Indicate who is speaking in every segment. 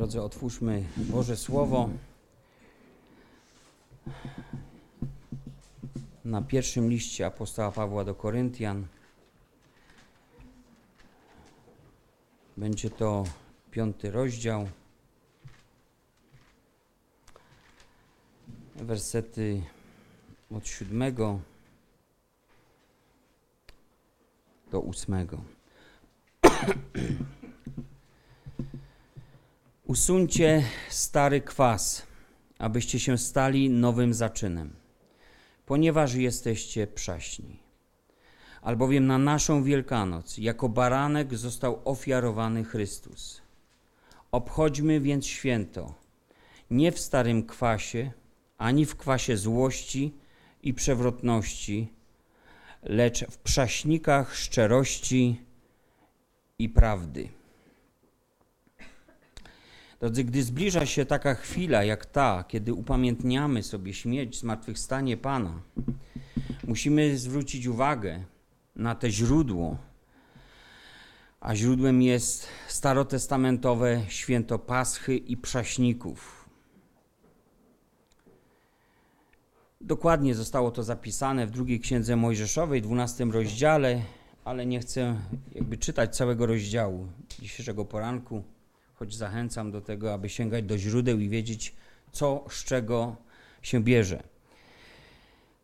Speaker 1: Drodzy, otwórzmy Boże Słowo na pierwszym liście apostoła Pawła do Koryntian. Będzie to piąty rozdział. Wersety od siódmego do ósmego. Usuńcie stary kwas, abyście się stali nowym zaczynem, ponieważ jesteście przaśni. Albowiem na naszą Wielkanoc jako baranek został ofiarowany Chrystus. Obchodźmy więc święto, nie w starym kwasie, ani w kwasie złości i przewrotności, lecz w przaśnikach szczerości i prawdy. Drodzy, gdy zbliża się taka chwila jak ta, kiedy upamiętniamy sobie śmierć, zmartwychwstanie Pana, musimy zwrócić uwagę na te źródło, a źródłem jest starotestamentowe święto Paschy i Przaśników. Dokładnie zostało to zapisane w drugiej księdze Mojżeszowej, 12 rozdziale, ale nie chcę jakby czytać całego rozdziału dzisiejszego poranku choć zachęcam do tego, aby sięgać do źródeł i wiedzieć, co z czego się bierze.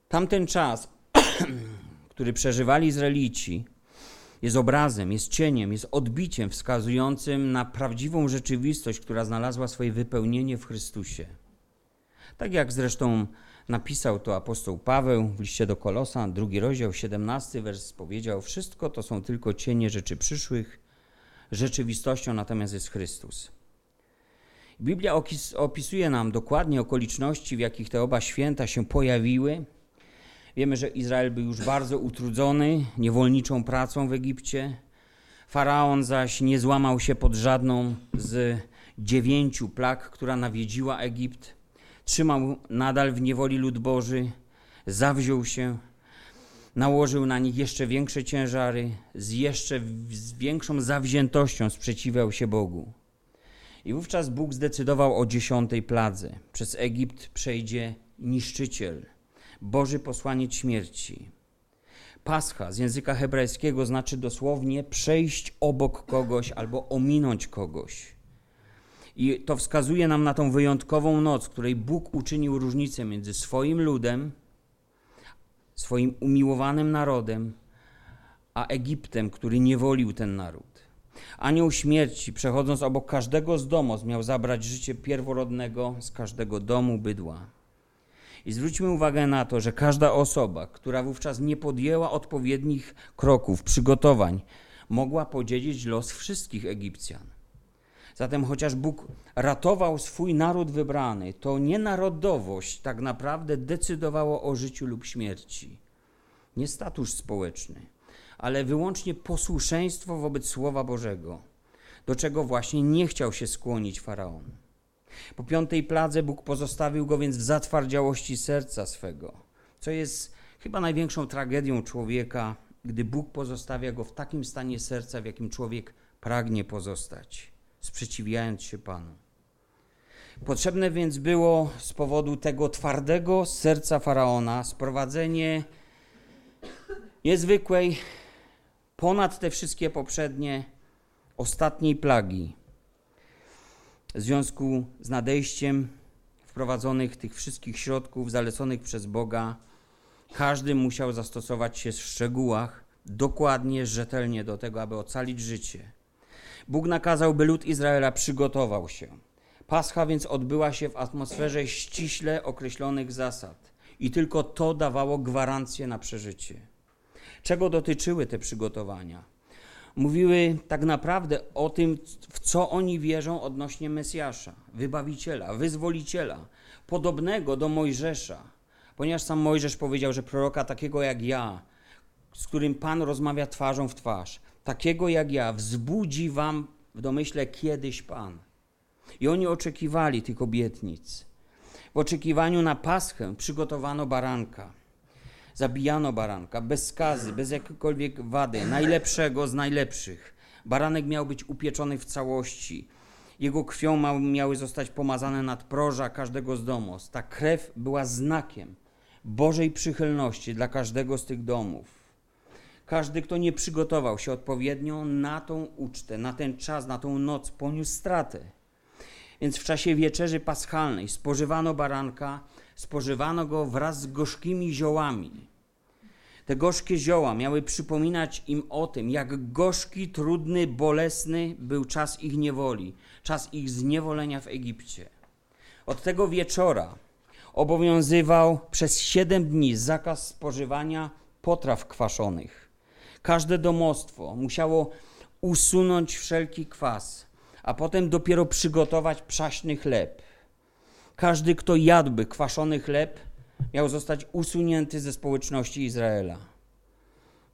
Speaker 1: Tamten czas, który przeżywali Izraelici, jest obrazem, jest cieniem, jest odbiciem wskazującym na prawdziwą rzeczywistość, która znalazła swoje wypełnienie w Chrystusie. Tak jak zresztą napisał to apostoł Paweł w liście do Kolosa, drugi rozdział, 17 wers powiedział: Wszystko to są tylko cienie rzeczy przyszłych, rzeczywistością natomiast jest Chrystus. Biblia opisuje nam dokładnie okoliczności, w jakich te oba święta się pojawiły. Wiemy, że Izrael był już bardzo utrudzony niewolniczą pracą w Egipcie. Faraon zaś nie złamał się pod żadną z dziewięciu plag, która nawiedziła Egipt. Trzymał nadal w niewoli lud Boży, zawziął się nałożył na nich jeszcze większe ciężary, z jeszcze z większą zawziętością sprzeciwiał się Bogu. I wówczas Bóg zdecydował o dziesiątej pladze. Przez Egipt przejdzie niszczyciel, Boży posłaniec śmierci. Pascha z języka hebrajskiego znaczy dosłownie przejść obok kogoś albo ominąć kogoś. I to wskazuje nam na tą wyjątkową noc, której Bóg uczynił różnicę między swoim ludem, swoim umiłowanym narodem, a Egiptem, który niewolił ten naród. Anioł śmierci, przechodząc obok każdego z domów, miał zabrać życie pierworodnego z każdego domu bydła. I zwróćmy uwagę na to, że każda osoba, która wówczas nie podjęła odpowiednich kroków, przygotowań, mogła podzielić los wszystkich Egipcjan. Zatem chociaż Bóg ratował swój naród wybrany, to nie narodowość tak naprawdę decydowało o życiu lub śmierci. Nie status społeczny, ale wyłącznie posłuszeństwo wobec Słowa Bożego, do czego właśnie nie chciał się skłonić faraon. Po piątej pladze Bóg pozostawił go więc w zatwardziałości serca swego, co jest chyba największą tragedią człowieka, gdy Bóg pozostawia go w takim stanie serca, w jakim człowiek pragnie pozostać sprzeciwiając się Panu. Potrzebne więc było z powodu tego twardego serca faraona sprowadzenie niezwykłej, ponad te wszystkie poprzednie, ostatniej plagi. W związku z nadejściem wprowadzonych tych wszystkich środków zaleconych przez Boga, każdy musiał zastosować się w szczegółach, dokładnie, rzetelnie do tego, aby ocalić życie. Bóg nakazał, by lud Izraela przygotował się. Pascha więc odbyła się w atmosferze ściśle określonych zasad i tylko to dawało gwarancję na przeżycie. Czego dotyczyły te przygotowania? Mówiły tak naprawdę o tym, w co oni wierzą odnośnie Mesjasza, wybawiciela, wyzwoliciela, podobnego do Mojżesza, ponieważ sam Mojżesz powiedział, że proroka takiego jak ja, z którym Pan rozmawia twarzą w twarz, takiego jak ja, wzbudzi wam w domyśle kiedyś Pan. I oni oczekiwali tych obietnic. W oczekiwaniu na Paschę przygotowano baranka. Zabijano baranka bez skazy, bez jakiejkolwiek wady, najlepszego z najlepszych. Baranek miał być upieczony w całości. Jego krwią miały zostać pomazane nadproża każdego z domów. Ta krew była znakiem Bożej przychylności dla każdego z tych domów. Każdy, kto nie przygotował się odpowiednio na tą ucztę, na ten czas, na tą noc, poniósł stratę. Więc w czasie wieczerzy paschalnej spożywano baranka, spożywano go wraz z gorzkimi ziołami. Te gorzkie zioła miały przypominać im o tym, jak gorzki, trudny, bolesny był czas ich niewoli, czas ich zniewolenia w Egipcie. Od tego wieczora obowiązywał przez siedem dni zakaz spożywania potraw kwaszonych. Każde domostwo musiało usunąć wszelki kwas, a potem dopiero przygotować przaśny chleb. Każdy, kto jadłby kwaszony chleb, miał zostać usunięty ze społeczności Izraela.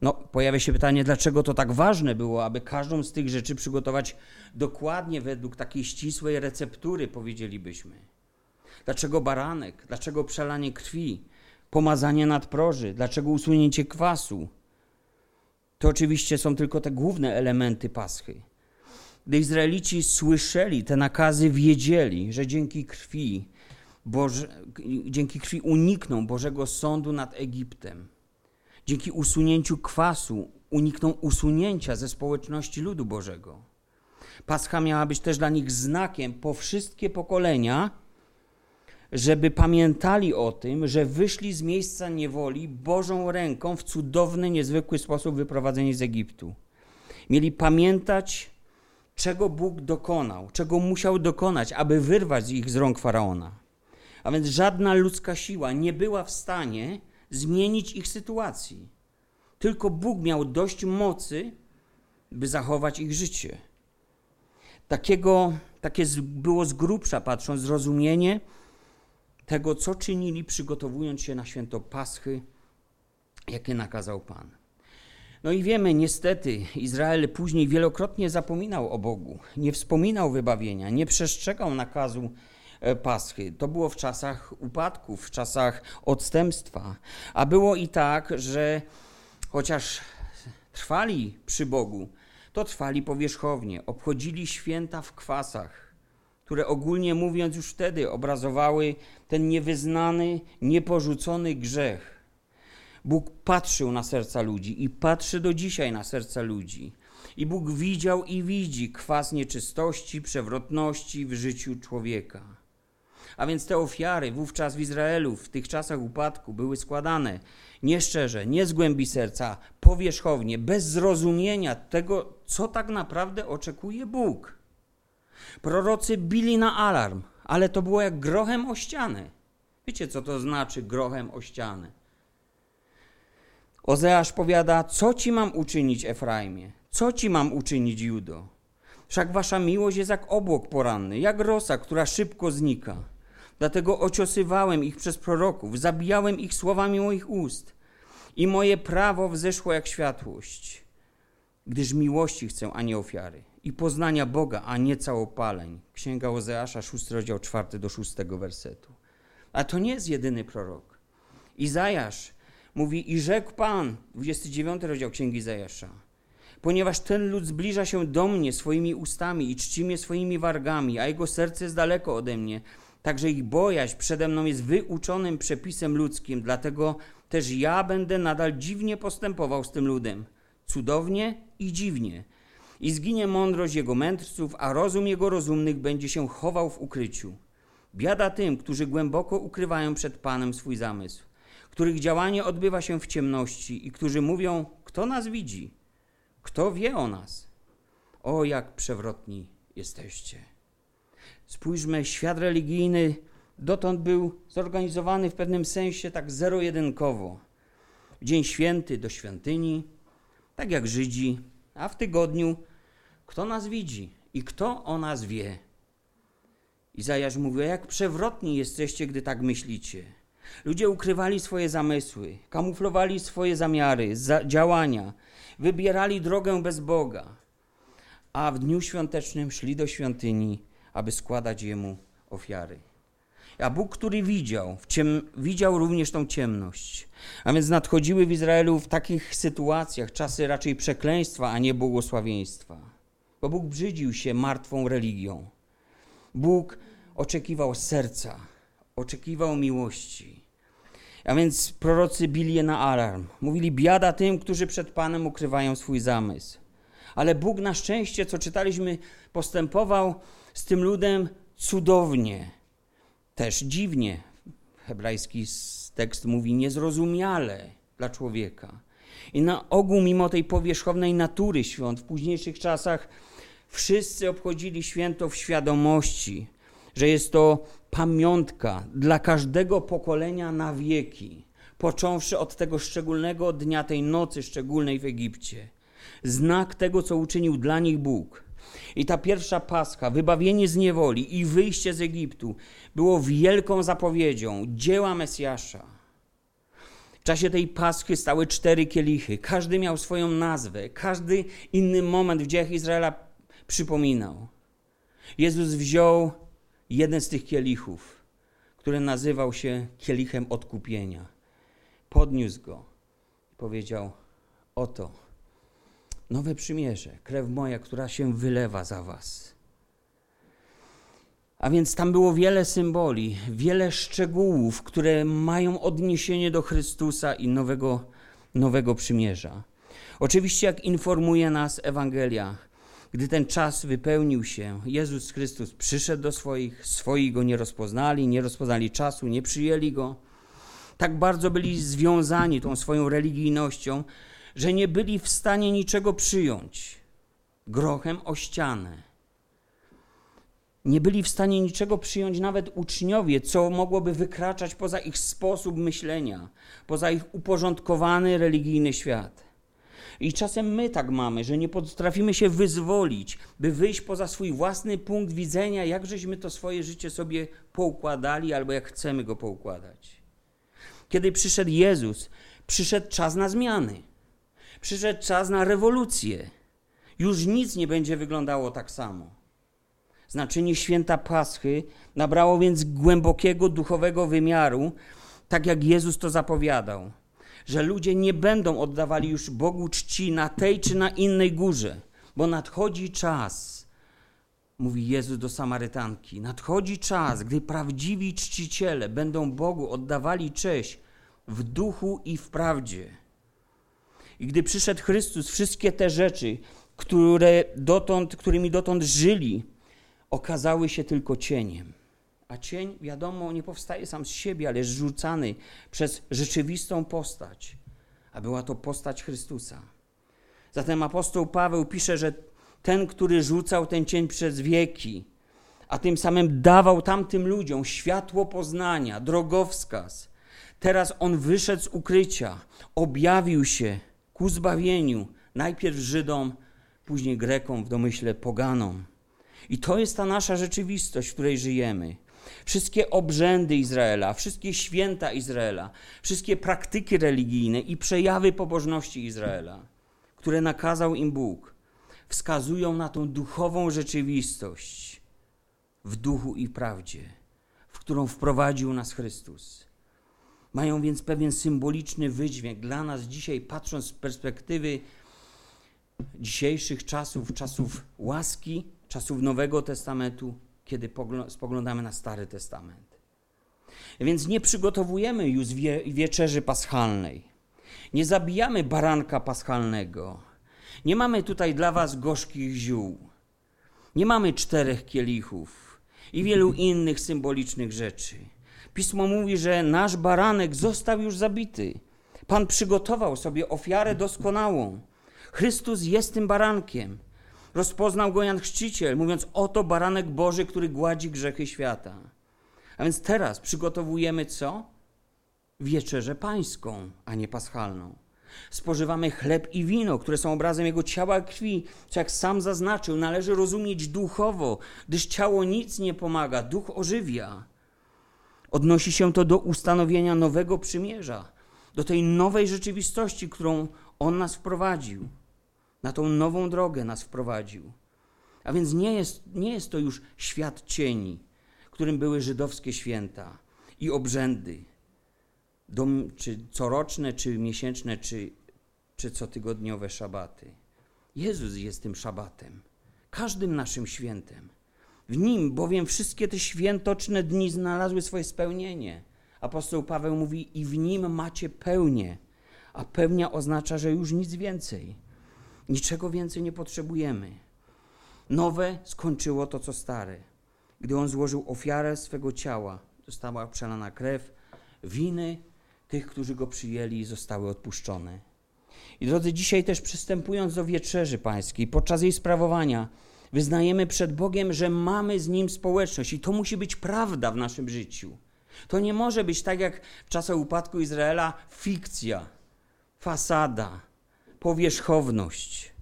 Speaker 1: No, pojawia się pytanie, dlaczego to tak ważne było, aby każdą z tych rzeczy przygotować dokładnie według takiej ścisłej receptury, powiedzielibyśmy. Dlaczego baranek? Dlaczego przelanie krwi? Pomazanie nadproży? Dlaczego usunięcie kwasu? To oczywiście są tylko te główne elementy paschy. Gdy Izraelici słyszeli te nakazy, wiedzieli, że dzięki krwi, Boże, dzięki krwi unikną Bożego sądu nad Egiptem. Dzięki usunięciu kwasu unikną usunięcia ze społeczności ludu Bożego. Pascha miała być też dla nich znakiem po wszystkie pokolenia, żeby pamiętali o tym, że wyszli z miejsca niewoli Bożą ręką w cudowny, niezwykły sposób wyprowadzeni z Egiptu. Mieli pamiętać, czego Bóg dokonał, czego musiał dokonać, aby wyrwać ich z rąk faraona. A więc żadna ludzka siła nie była w stanie zmienić ich sytuacji. Tylko Bóg miał dość mocy, by zachować ich życie. Takiego, takie było z grubsza, patrząc, zrozumienie tego, co czynili, przygotowując się na święto Paschy, jakie nakazał Pan. No i wiemy, niestety, Izrael później wielokrotnie zapominał o Bogu, nie wspominał wybawienia, nie przestrzegał nakazu e, Paschy. To było w czasach upadków, w czasach odstępstwa. A było i tak, że chociaż trwali przy Bogu, to trwali powierzchownie, obchodzili święta w kwasach, które ogólnie mówiąc już wtedy obrazowały ten niewyznany, nieporzucony grzech Bóg patrzył na serca ludzi i patrzy do dzisiaj na serca ludzi. I Bóg widział i widzi kwas nieczystości, przewrotności w życiu człowieka. A więc te ofiary wówczas w Izraelu, w tych czasach upadku, były składane nieszczerze, nie z głębi serca, powierzchownie, bez zrozumienia tego, co tak naprawdę oczekuje Bóg. Prorocy bili na alarm, ale to było jak grochem o ścianę. Wiecie, co to znaczy grochem o ścianę? Ozeasz powiada, co ci mam uczynić, Efraimie? Co ci mam uczynić, Judo? Wszak wasza miłość jest jak obłok poranny, jak rosa, która szybko znika. Dlatego ociosywałem ich przez proroków, zabijałem ich słowami moich ust. I moje prawo wzeszło jak światłość. Gdyż miłości chcę, a nie ofiary. I poznania Boga, a nie całopaleń. Księga Ozeasza, 6 rozdział 4 do 6 wersetu. A to nie jest jedyny prorok. Izajasz Mówi, i rzekł Pan, 29 rozdział Księgi Zajasza, ponieważ ten lud zbliża się do mnie swoimi ustami i czci mnie swoimi wargami, a jego serce jest daleko ode mnie, także ich bojaźń przede mną jest wyuczonym przepisem ludzkim, dlatego też ja będę nadal dziwnie postępował z tym ludem, cudownie i dziwnie. I zginie mądrość jego mędrców, a rozum jego rozumnych będzie się chował w ukryciu. Biada tym, którzy głęboko ukrywają przed Panem swój zamysł których działanie odbywa się w ciemności i którzy mówią: Kto nas widzi? Kto wie o nas? O, jak przewrotni jesteście. Spójrzmy, świat religijny dotąd był zorganizowany w pewnym sensie tak zero-jedynkowo. Dzień święty do świątyni, tak jak Żydzi, a w tygodniu kto nas widzi i kto o nas wie. Izajasz mówi, jak przewrotni jesteście, gdy tak myślicie. Ludzie ukrywali swoje zamysły, kamuflowali swoje zamiary, za działania, wybierali drogę bez Boga, a w dniu świątecznym szli do świątyni, aby składać Jemu ofiary. A Bóg, który widział, widział również tą ciemność. A więc nadchodziły w Izraelu w takich sytuacjach czasy raczej przekleństwa, a nie błogosławieństwa. Bo Bóg brzydził się martwą religią. Bóg oczekiwał serca, oczekiwał miłości. A więc prorocy bili je na alarm. Mówili: Biada tym, którzy przed Panem ukrywają swój zamysł. Ale Bóg na szczęście, co czytaliśmy, postępował z tym ludem cudownie. Też dziwnie. Hebrajski tekst mówi niezrozumiale dla człowieka. I na ogół, mimo tej powierzchownej natury świąt, w późniejszych czasach wszyscy obchodzili święto w świadomości, że jest to pamiątka dla każdego pokolenia na wieki, począwszy od tego szczególnego dnia, tej nocy szczególnej w Egipcie. Znak tego, co uczynił dla nich Bóg. I ta pierwsza paska, wybawienie z niewoli i wyjście z Egiptu było wielką zapowiedzią dzieła Mesjasza. W czasie tej paschy stały cztery kielichy. Każdy miał swoją nazwę, każdy inny moment w dziejach Izraela przypominał. Jezus wziął jeden z tych kielichów, który nazywał się kielichem odkupienia. Podniósł go i powiedział: Oto nowe przymierze, krew moja, która się wylewa za was. A więc tam było wiele symboli, wiele szczegółów, które mają odniesienie do Chrystusa i nowego, nowego przymierza. Oczywiście, jak informuje nas Ewangelia, gdy ten czas wypełnił się, Jezus Chrystus przyszedł do swoich, swoi go nie rozpoznali, nie rozpoznali czasu, nie przyjęli go. Tak bardzo byli związani tą swoją religijnością, że nie byli w stanie niczego przyjąć. Grochem o ścianę. Nie byli w stanie niczego przyjąć nawet uczniowie, co mogłoby wykraczać poza ich sposób myślenia, poza ich uporządkowany religijny świat. I czasem my tak mamy, że nie potrafimy się wyzwolić, by wyjść poza swój własny punkt widzenia, jak żeśmy to swoje życie sobie poukładali, albo jak chcemy go poukładać. Kiedy przyszedł Jezus, przyszedł czas na zmiany. Przyszedł czas na rewolucję. Już nic nie będzie wyglądało tak samo. Znaczenie święta Paschy nabrało więc głębokiego duchowego wymiaru, tak jak Jezus to zapowiadał że ludzie nie będą oddawali już Bogu czci na tej czy na innej górze, bo nadchodzi czas, mówi Jezus do Samarytanki, nadchodzi czas, gdy prawdziwi czciciele będą Bogu oddawali cześć w duchu i w prawdzie. I gdy przyszedł Chrystus, wszystkie te rzeczy, które dotąd, którymi dotąd żyli, okazały się tylko cieniem. A cień, wiadomo, nie powstaje sam z siebie, ale jest rzucany przez rzeczywistą postać, a była to postać Chrystusa. Zatem apostoł Paweł pisze, że ten, który rzucał ten cień przez wieki, a tym samym dawał tamtym ludziom światło poznania, drogowskaz, teraz on wyszedł z ukrycia, objawił się ku zbawieniu, najpierw Żydom, później Grekom, w domyśle poganom. I to jest ta nasza rzeczywistość, w której żyjemy. Wszystkie obrzędy Izraela, wszystkie święta Izraela, wszystkie praktyki religijne i przejawy pobożności Izraela, które nakazał im Bóg, wskazują na tą duchową rzeczywistość w duchu i prawdzie, w którą wprowadził nas Chrystus. Mają więc pewien symboliczny wydźwięk dla nas dzisiaj, patrząc z perspektywy dzisiejszych czasów, czasów łaski, czasów Nowego Testamentu, kiedy spoglądamy na Stary Testament. Więc nie przygotowujemy już wie, wieczerzy paschalnej. Nie zabijamy baranka paschalnego. Nie mamy tutaj dla was gorzkich ziół. Nie mamy czterech kielichów i wielu innych symbolicznych rzeczy. Pismo mówi, że nasz baranek został już zabity. Pan przygotował sobie ofiarę doskonałą. Chrystus jest tym barankiem. Rozpoznał go Jan Chrzciciel, mówiąc: Oto baranek Boży, który gładzi grzechy świata. A więc teraz przygotowujemy co? Wieczerzę pańską, a nie paschalną. Spożywamy chleb i wino, które są obrazem Jego ciała i krwi, co jak sam zaznaczył, należy rozumieć duchowo, gdyż ciało nic nie pomaga, duch ożywia. Odnosi się to do ustanowienia nowego przymierza, do tej nowej rzeczywistości, którą On nas wprowadził. Na tą nową drogę nas wprowadził. A więc nie jest, nie jest to już świat cieni, którym były żydowskie święta i obrzędy, dom, czy coroczne, czy miesięczne, czy, czy cotygodniowe szabaty. Jezus jest tym szabatem, każdym naszym świętem. W nim bowiem wszystkie te świętoczne dni znalazły swoje spełnienie. Apostoł Paweł mówi: I w nim macie pełnię. A pełnia oznacza, że już nic więcej. Niczego więcej nie potrzebujemy. Nowe skończyło to, co stare. Gdy on złożył ofiarę swego ciała, została przelana krew, winy tych, którzy go przyjęli, zostały odpuszczone. I drodzy, dzisiaj też przystępując do wieczerzy pańskiej, podczas jej sprawowania, wyznajemy przed Bogiem, że mamy z Nim społeczność i to musi być prawda w naszym życiu. To nie może być tak jak w czasach upadku Izraela fikcja, fasada, powierzchowność.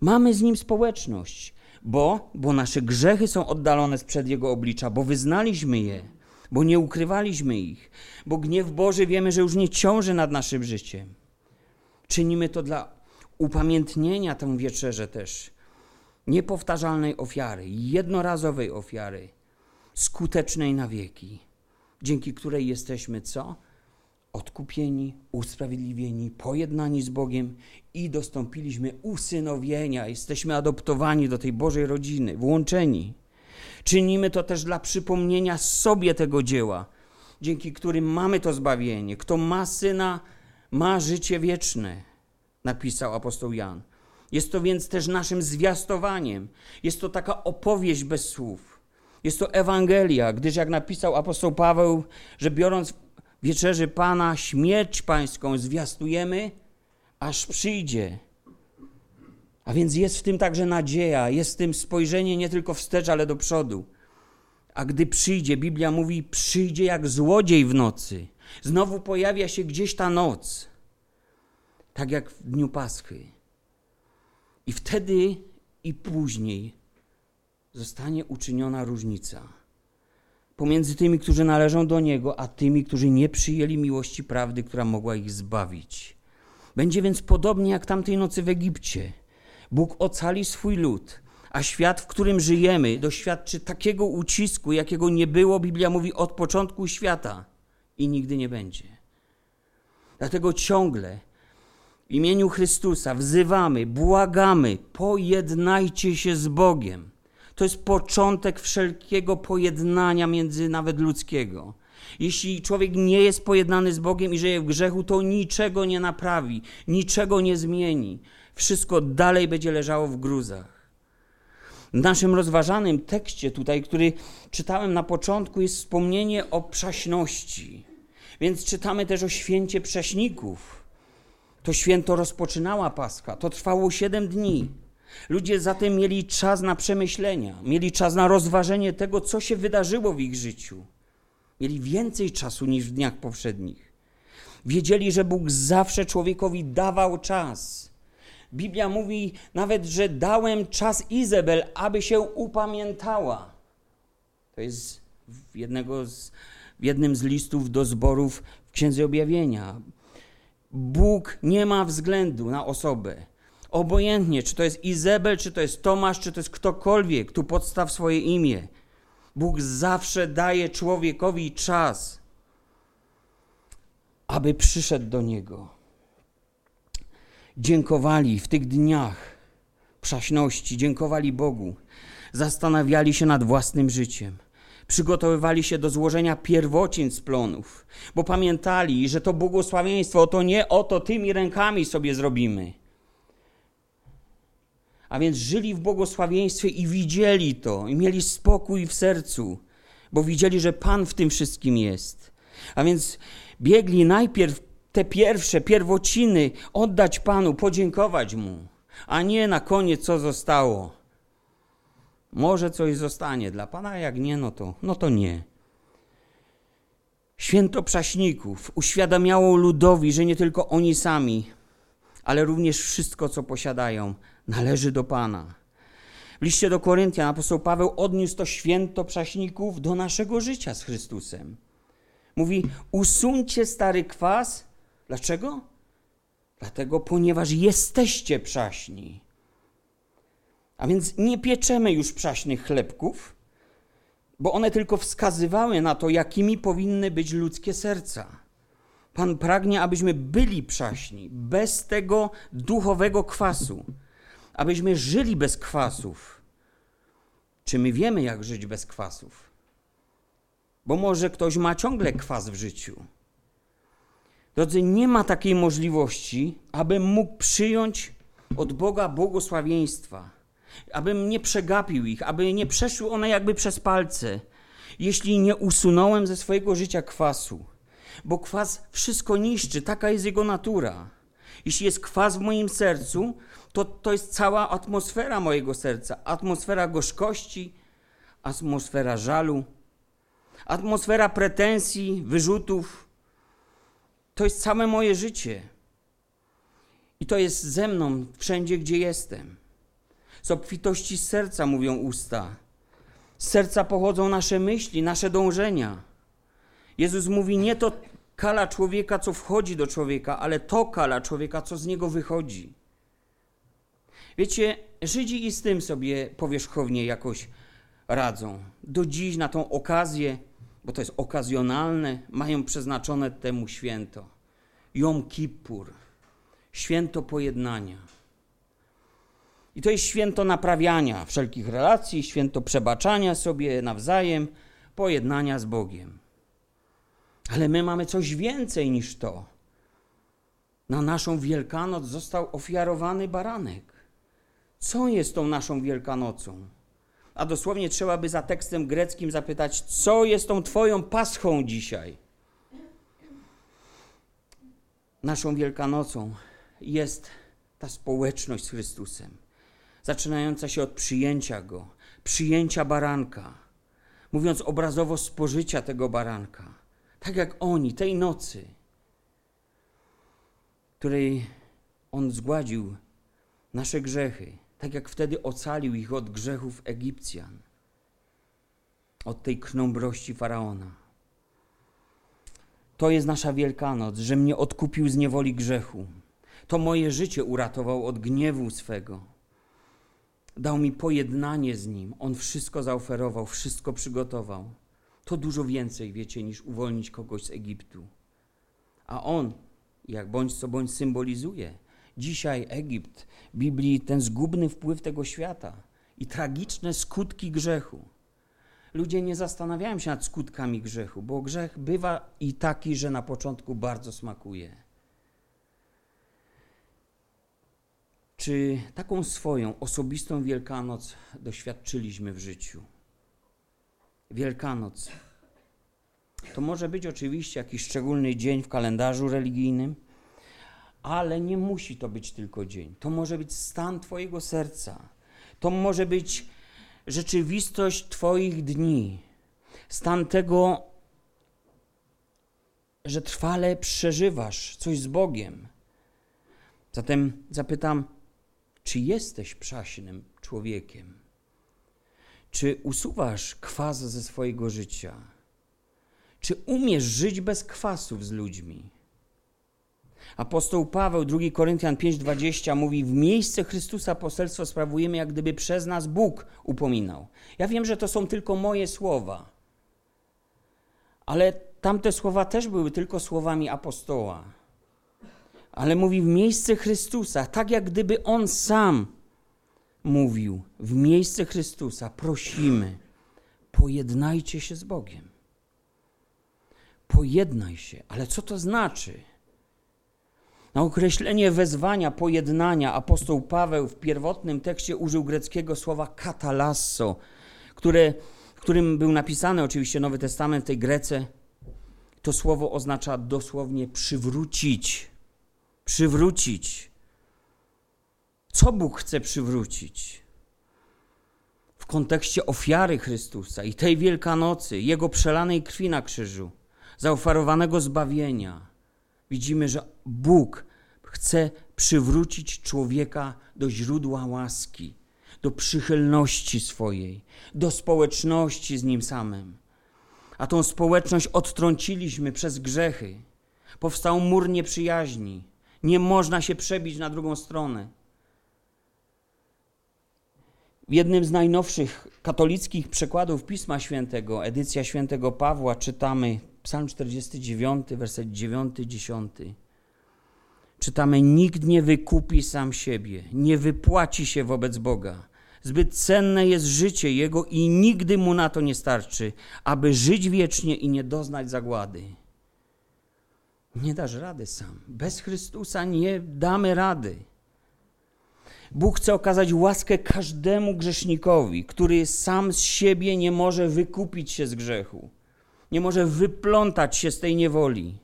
Speaker 1: Mamy z Nim społeczność, bo, bo nasze grzechy są oddalone sprzed Jego oblicza, bo wyznaliśmy je, bo nie ukrywaliśmy ich, bo gniew Boży wiemy, że już nie ciąży nad naszym życiem. Czynimy to dla upamiętnienia tę wieczerzę też, niepowtarzalnej ofiary, jednorazowej ofiary, skutecznej na wieki, dzięki której jesteśmy co? Odkupieni, usprawiedliwieni, pojednani z Bogiem i dostąpiliśmy usynowienia. Jesteśmy adoptowani do tej Bożej rodziny, włączeni. Czynimy to też dla przypomnienia sobie tego dzieła, dzięki którym mamy to zbawienie. Kto ma syna, ma życie wieczne, napisał apostoł Jan. Jest to więc też naszym zwiastowaniem. Jest to taka opowieść bez słów. Jest to Ewangelia, gdyż jak napisał apostoł Paweł, że biorąc wieczerzy Pana śmierć pańską zwiastujemy, aż przyjdzie. A więc jest w tym także nadzieja, jest w tym spojrzenie nie tylko wstecz, ale do przodu. A gdy przyjdzie, Biblia mówi, przyjdzie jak złodziej w nocy. Znowu pojawia się gdzieś ta noc, tak jak w dniu Paschy. I wtedy i później zostanie uczyniona różnica pomiędzy tymi, którzy należą do Niego, a tymi, którzy nie przyjęli miłości prawdy, która mogła ich zbawić. Będzie więc podobnie jak tamtej nocy w Egipcie. Bóg ocali swój lud, a świat, w którym żyjemy, doświadczy takiego ucisku, jakiego nie było, Biblia mówi, od początku świata i nigdy nie będzie. Dlatego ciągle w imieniu Chrystusa wzywamy, błagamy, pojednajcie się z Bogiem. To jest początek wszelkiego pojednania między nawet ludzkiego. Jeśli człowiek nie jest pojednany z Bogiem i żyje w grzechu, to niczego nie naprawi, niczego nie zmieni. Wszystko dalej będzie leżało w gruzach. W naszym rozważanym tekście tutaj, który czytałem na początku, jest wspomnienie o przaśności. Więc czytamy też o święcie prześników. To święto rozpoczynała Pascha. To trwało siedem dni. Ludzie zatem mieli czas na przemyślenia, mieli czas na rozważenie tego, co się wydarzyło w ich życiu. Mieli więcej czasu niż w dniach poprzednich. Wiedzieli, że Bóg zawsze człowiekowi dawał czas. Biblia mówi nawet, że dałem czas Izabel, aby się upamiętała. To jest w, jednego z, w jednym z listów do zborów w Księdze Objawienia. Bóg nie ma względu na osobę. Obojętnie, czy to jest Izabel, czy to jest Tomasz, czy to jest ktokolwiek, tu podstaw swoje imię. Bóg zawsze daje człowiekowi czas, aby przyszedł do Niego. Dziękowali w tych dniach przaśności, dziękowali Bogu, zastanawiali się nad własnym życiem przygotowywali się do złożenia pierwocin z plonów, bo pamiętali, że to błogosławieństwo to nie oto tymi rękami sobie zrobimy. A więc żyli w błogosławieństwie i widzieli to, i mieli spokój w sercu, bo widzieli, że Pan w tym wszystkim jest. A więc biegli najpierw te pierwsze pierwociny oddać Panu, podziękować Mu, a nie na koniec co zostało. Może coś zostanie dla Pana, jak nie, no to, no to nie. Święto Przaśników uświadamiało ludowi, że nie tylko oni sami, ale również wszystko, co posiadają, należy do Pana. W liście do Koryntian apostoł Paweł odniósł to święto Przaśników do naszego życia z Chrystusem. Mówi, usuńcie stary kwas. Dlaczego? Dlatego, ponieważ jesteście przaśni. A więc nie pieczemy już przaśnych chlebków, bo one tylko wskazywały na to, jakimi powinny być ludzkie serca. Pan pragnie, abyśmy byli przaśni, bez tego duchowego kwasu, abyśmy żyli bez kwasów, Czy my wiemy, jak żyć bez kwasów? Bo może ktoś ma ciągle kwas w życiu. Drodzy, nie ma takiej możliwości, abym mógł przyjąć od Boga błogosławieństwa, abym nie przegapił ich, aby nie przeszły one jakby przez palce, jeśli nie usunąłem ze swojego życia kwasu. Bo kwas wszystko niszczy, taka jest jego natura. Jeśli jest kwas w moim sercu, to to jest cała atmosfera mojego serca. Atmosfera gorzkości, atmosfera żalu, atmosfera pretensji, wyrzutów. To jest całe moje życie. I to jest ze mną wszędzie, gdzie jestem. Z obfitości serca mówią usta. Z serca pochodzą nasze myśli, nasze dążenia. Jezus mówi: Nie to kala człowieka, co wchodzi do człowieka, ale to kala człowieka, co z niego wychodzi. Wiecie, Żydzi i z tym sobie powierzchownie jakoś radzą. Do dziś na tą okazję, bo to jest okazjonalne, mają przeznaczone temu święto. Jom Kippur, święto pojednania. I to jest święto naprawiania wszelkich relacji, święto przebaczania sobie nawzajem, pojednania z Bogiem. Ale my mamy coś więcej niż to. Na naszą Wielkanoc został ofiarowany baranek. Co jest tą naszą Wielkanocą? A dosłownie trzeba by za tekstem greckim zapytać, co jest tą Twoją paschą dzisiaj? Naszą Wielkanocą jest ta społeczność z Chrystusem, zaczynająca się od przyjęcia Go, przyjęcia baranka, mówiąc obrazowo spożycia tego baranka, tak jak oni tej nocy, której On zgładził nasze grzechy, tak jak wtedy ocalił ich od grzechów Egipcjan, od tej knąbrości faraona. To jest nasza Wielkanoc, że mnie odkupił z niewoli grzechu. To moje życie uratował od gniewu swego. Dał mi pojednanie z nim. On wszystko zaoferował, wszystko przygotował. To dużo więcej, wiecie, niż uwolnić kogoś z Egiptu. A on, jak bądź co bądź, symbolizuje dzisiaj Egipt, Biblii ten zgubny wpływ tego świata i tragiczne skutki grzechu. Ludzie nie zastanawiają się nad skutkami grzechu, bo grzech bywa i taki, że na początku bardzo smakuje. Czy taką swoją osobistą Wielkanoc doświadczyliśmy w życiu? Wielkanoc to może być oczywiście jakiś szczególny dzień w kalendarzu religijnym, ale nie musi to być tylko dzień. To może być stan Twojego serca. To może być rzeczywistość Twoich dni. Stan tego, że trwale przeżywasz coś z Bogiem. Zatem zapytam, czy jesteś przaśnym człowiekiem? Czy usuwasz kwas ze swojego życia? Czy umiesz żyć bez kwasów z ludźmi? Apostoł Paweł, 2 Koryntian 5:20 mówi: W miejsce Chrystusa poselstwo sprawujemy, jak gdyby przez nas Bóg upominał. Ja wiem, że to są tylko moje słowa, ale tamte słowa też były tylko słowami apostoła. Ale mówi w miejsce Chrystusa, tak jak gdyby on sam mówił, w miejsce Chrystusa prosimy, pojednajcie się z Bogiem. Pojednaj się, ale co to znaczy? Na określenie wezwania, pojednania apostoł Paweł w pierwotnym tekście użył greckiego słowa katalasso, które, którym był napisany oczywiście Nowy Testament w tej Grece. To słowo oznacza dosłownie przywrócić. Przywrócić. Co Bóg chce przywrócić? W kontekście ofiary Chrystusa i tej Wielkanocy, Jego przelanej krwi na krzyżu, zaoferowanego zbawienia, widzimy, że Bóg chce przywrócić człowieka do źródła łaski, do przychylności swojej, do społeczności z nim samym. A tą społeczność odtrąciliśmy przez grzechy. Powstał mur nieprzyjaźni. Nie można się przebić na drugą stronę. W jednym z najnowszych katolickich przekładów Pisma Świętego, edycja świętego Pawła, czytamy Psalm 49, werset 9, 10 czytamy: Nikt nie wykupi sam siebie, nie wypłaci się wobec Boga. Zbyt cenne jest życie Jego i nigdy Mu na to nie starczy, aby żyć wiecznie i nie doznać zagłady. Nie dasz rady sam. Bez Chrystusa nie damy rady. Bóg chce okazać łaskę każdemu grzesznikowi, który sam z siebie nie może wykupić się z grzechu, nie może wyplątać się z tej niewoli.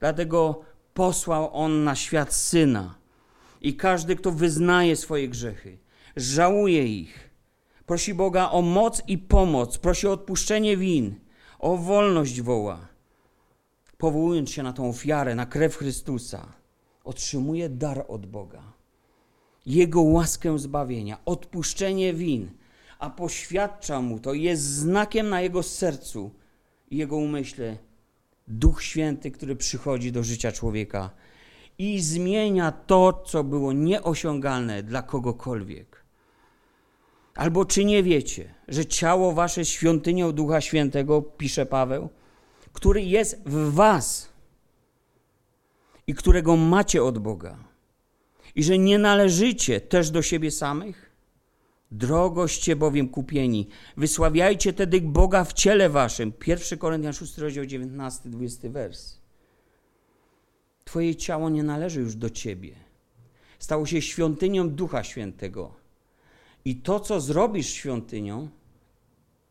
Speaker 1: Dlatego posłał On na świat syna. I każdy, kto wyznaje swoje grzechy, żałuje ich, prosi Boga o moc i pomoc, prosi o odpuszczenie win, o wolność woła, powołując się na tą ofiarę, na krew Chrystusa, otrzymuje dar od Boga. Jego łaskę zbawienia, odpuszczenie win, a poświadcza mu to, jest znakiem na jego sercu i jego umyśle Duch Święty, który przychodzi do życia człowieka i zmienia to, co było nieosiągalne dla kogokolwiek. Albo czy nie wiecie, że ciało wasze świątynią Ducha Świętego, pisze Paweł, który jest w was i którego macie od Boga, i że nie należycie też do siebie samych? Drogoście bowiem kupieni, wysławiajcie tedy Boga w ciele waszym. 1 Koryntian 6, rozdział 19, 20 wers. Twoje ciało nie należy już do ciebie. Stało się świątynią Ducha Świętego. I to, co zrobisz świątynią,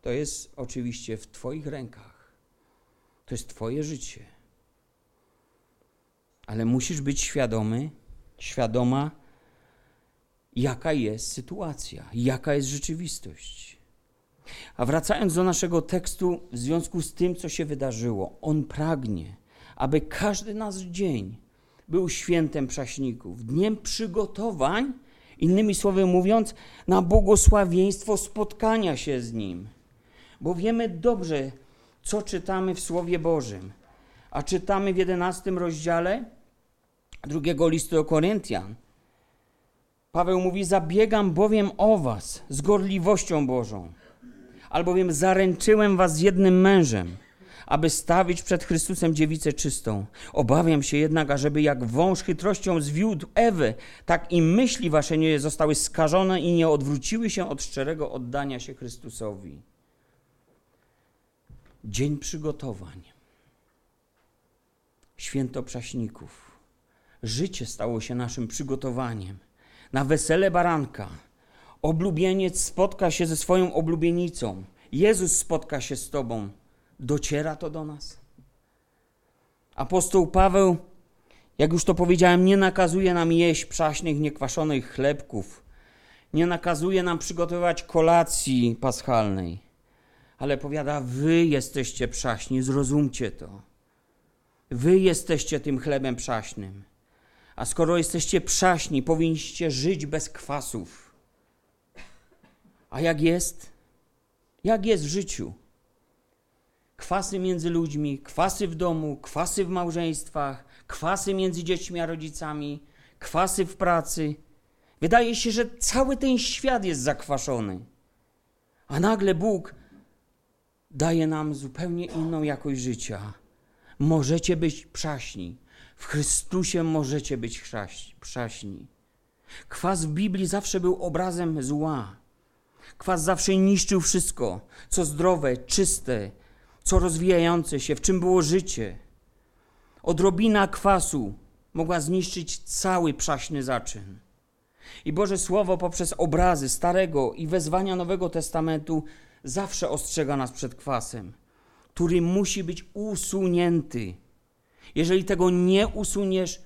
Speaker 1: to jest oczywiście w Twoich rękach. To jest Twoje życie. Ale musisz być świadomy, świadoma, jaka jest sytuacja, jaka jest rzeczywistość. A wracając do naszego tekstu, w związku z tym, co się wydarzyło, on pragnie, aby każdy nasz dzień był świętem prześników, dniem przygotowań, innymi słowy mówiąc, na błogosławieństwo spotkania się z Nim. Bo wiemy dobrze, co czytamy w Słowie Bożym. A czytamy w jedenastym rozdziale drugiego listu do Koryntian. Paweł mówi: Zabiegam bowiem o was z gorliwością Bożą, albowiem zaręczyłem was z jednym mężem, aby stawić przed Chrystusem dziewicę czystą. Obawiam się jednak, ażeby jak wąż chytrością zwiódł Ewę, tak i myśli wasze nie zostały skażone i nie odwróciły się od szczerego oddania się Chrystusowi. Dzień przygotowań. Święto Prześników. Życie stało się naszym przygotowaniem na wesele baranka. Oblubieniec spotka się ze swoją oblubienicą. Jezus spotka się z Tobą. Dociera to do nas? Apostoł Paweł, jak już to powiedziałem, nie nakazuje nam jeść przaśnych, niekwaszonych chlebków. Nie nakazuje nam przygotowywać kolacji paschalnej. Ale powiada, wy jesteście przaśni, zrozumcie to. Wy jesteście tym chlebem przaśnym. A skoro jesteście przaśni, powinniście żyć bez kwasów. A jak jest? Jak jest w życiu? Kwasy między ludźmi, kwasy w domu, kwasy w małżeństwach, kwasy między dziećmi a rodzicami, kwasy w pracy. Wydaje się, że cały ten świat jest zakwaszony. A nagle Bóg daje nam zupełnie inną jakość życia. Możecie być przaśni. W Chrystusie możecie być przaśni. Kwas w Biblii zawsze był obrazem zła. Kwas zawsze niszczył wszystko, co zdrowe, czyste, co rozwijające się, w czym było życie. Odrobina kwasu mogła zniszczyć cały przaśny zaczyn. I Boże Słowo poprzez obrazy Starego i wezwania Nowego Testamentu zawsze ostrzega nas przed kwasem, który musi być usunięty jeżeli tego nie usuniesz,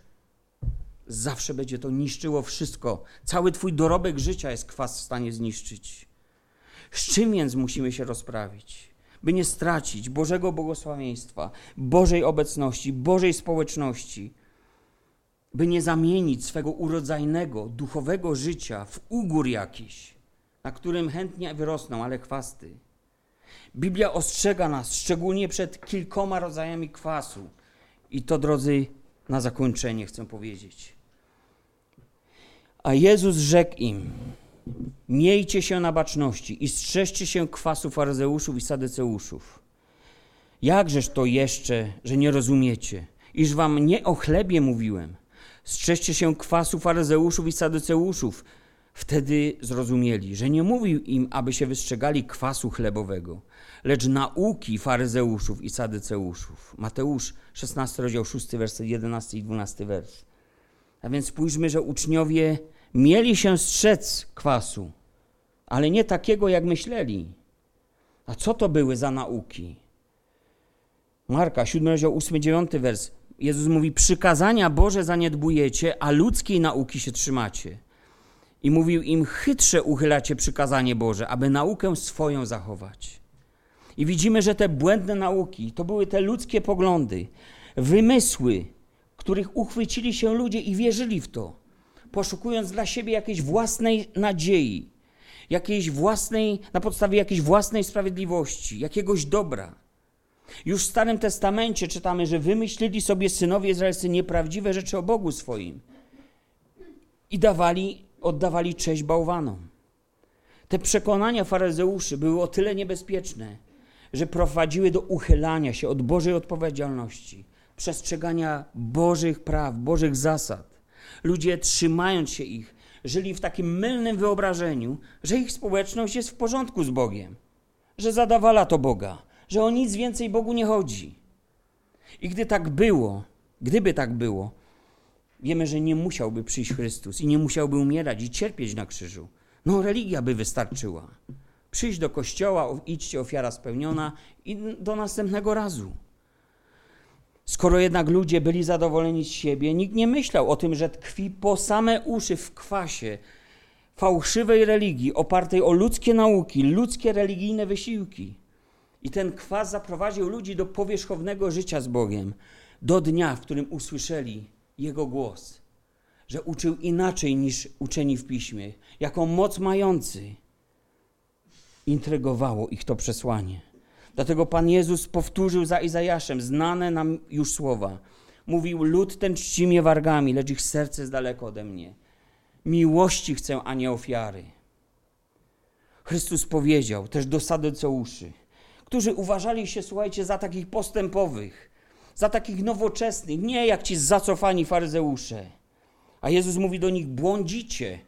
Speaker 1: zawsze będzie to niszczyło wszystko. Cały Twój dorobek życia jest kwas w stanie zniszczyć. Z czym więc musimy się rozprawić? By nie stracić Bożego błogosławieństwa, Bożej obecności, Bożej społeczności, by nie zamienić swego urodzajnego, duchowego życia w ugór jakiś, na którym chętnie wyrosną, ale chwasty. Biblia ostrzega nas szczególnie przed kilkoma rodzajami kwasu i to, drodzy, na zakończenie chcę powiedzieć. A Jezus rzekł im: Miejcie się na baczności i strzeżcie się kwasu faryzeuszów i sadyceuszów. Jakżeż to jeszcze, że nie rozumiecie, iż wam nie o chlebie mówiłem. Strzeżcie się kwasu faryzeuszów i sadyceuszów. Wtedy zrozumieli, że nie mówił im, aby się wystrzegali kwasu chlebowego, lecz nauki faryzeuszów i sadyceuszów. Mateusz 16 rozdział 6 werset 11 i 12 wers. A więc spójrzmy, że uczniowie mieli się strzec kwasu, ale nie takiego, jak myśleli. A co to były za nauki? Marka 7 rozdział 8 9 wers. Jezus mówi: Przykazania Boże zaniedbujecie, a ludzkiej nauki się trzymacie. I mówił im: Chytrze uchylacie przykazanie Boże, aby naukę swoją zachować. I widzimy, że te błędne nauki to były te ludzkie poglądy, wymysły, których uchwycili się ludzie i wierzyli w to, poszukując dla siebie jakiejś własnej nadziei, jakiejś własnej, na podstawie jakiejś własnej sprawiedliwości, jakiegoś dobra. Już w Starym Testamencie czytamy, że wymyślili sobie synowie izraelscy nieprawdziwe rzeczy o Bogu swoim i dawali, oddawali cześć bałwanom. Te przekonania faryzeuszy były o tyle niebezpieczne, że prowadziły do uchylania się od Bożej odpowiedzialności, przestrzegania Bożych praw, Bożych zasad. Ludzie, trzymając się ich, żyli w takim mylnym wyobrażeniu, że ich społeczność jest w porządku z Bogiem, że zadawala to Boga, że o nic więcej Bogu nie chodzi. I gdy tak było, gdyby tak było, wiemy, że nie musiałby przyjść Chrystus i nie musiałby umierać i cierpieć na krzyżu. No, religia by wystarczyła. Przyjść do kościoła, idźcie, ofiara spełniona i do następnego razu. Skoro jednak ludzie byli zadowoleni z siebie, nikt nie myślał o tym, że tkwi po same uszy w kwasie fałszywej religii opartej o ludzkie nauki, ludzkie religijne wysiłki. I ten kwas zaprowadził ludzi do powierzchownego życia z Bogiem, do dnia, w którym usłyszeli Jego głos, że uczył inaczej niż uczeni w piśmie, jaką moc mający. Intrygowało ich to przesłanie. Dlatego Pan Jezus powtórzył za Izajaszem znane nam już słowa. Mówił, lud ten czci mnie wargami, lecz ich serce jest daleko ode mnie. Miłości chcę, a nie ofiary. Chrystus powiedział też do sadyceuszy, którzy uważali się, słuchajcie, za takich postępowych, za takich nowoczesnych, nie jak ci zacofani faryzeusze. A Jezus mówi do nich: błądzicie,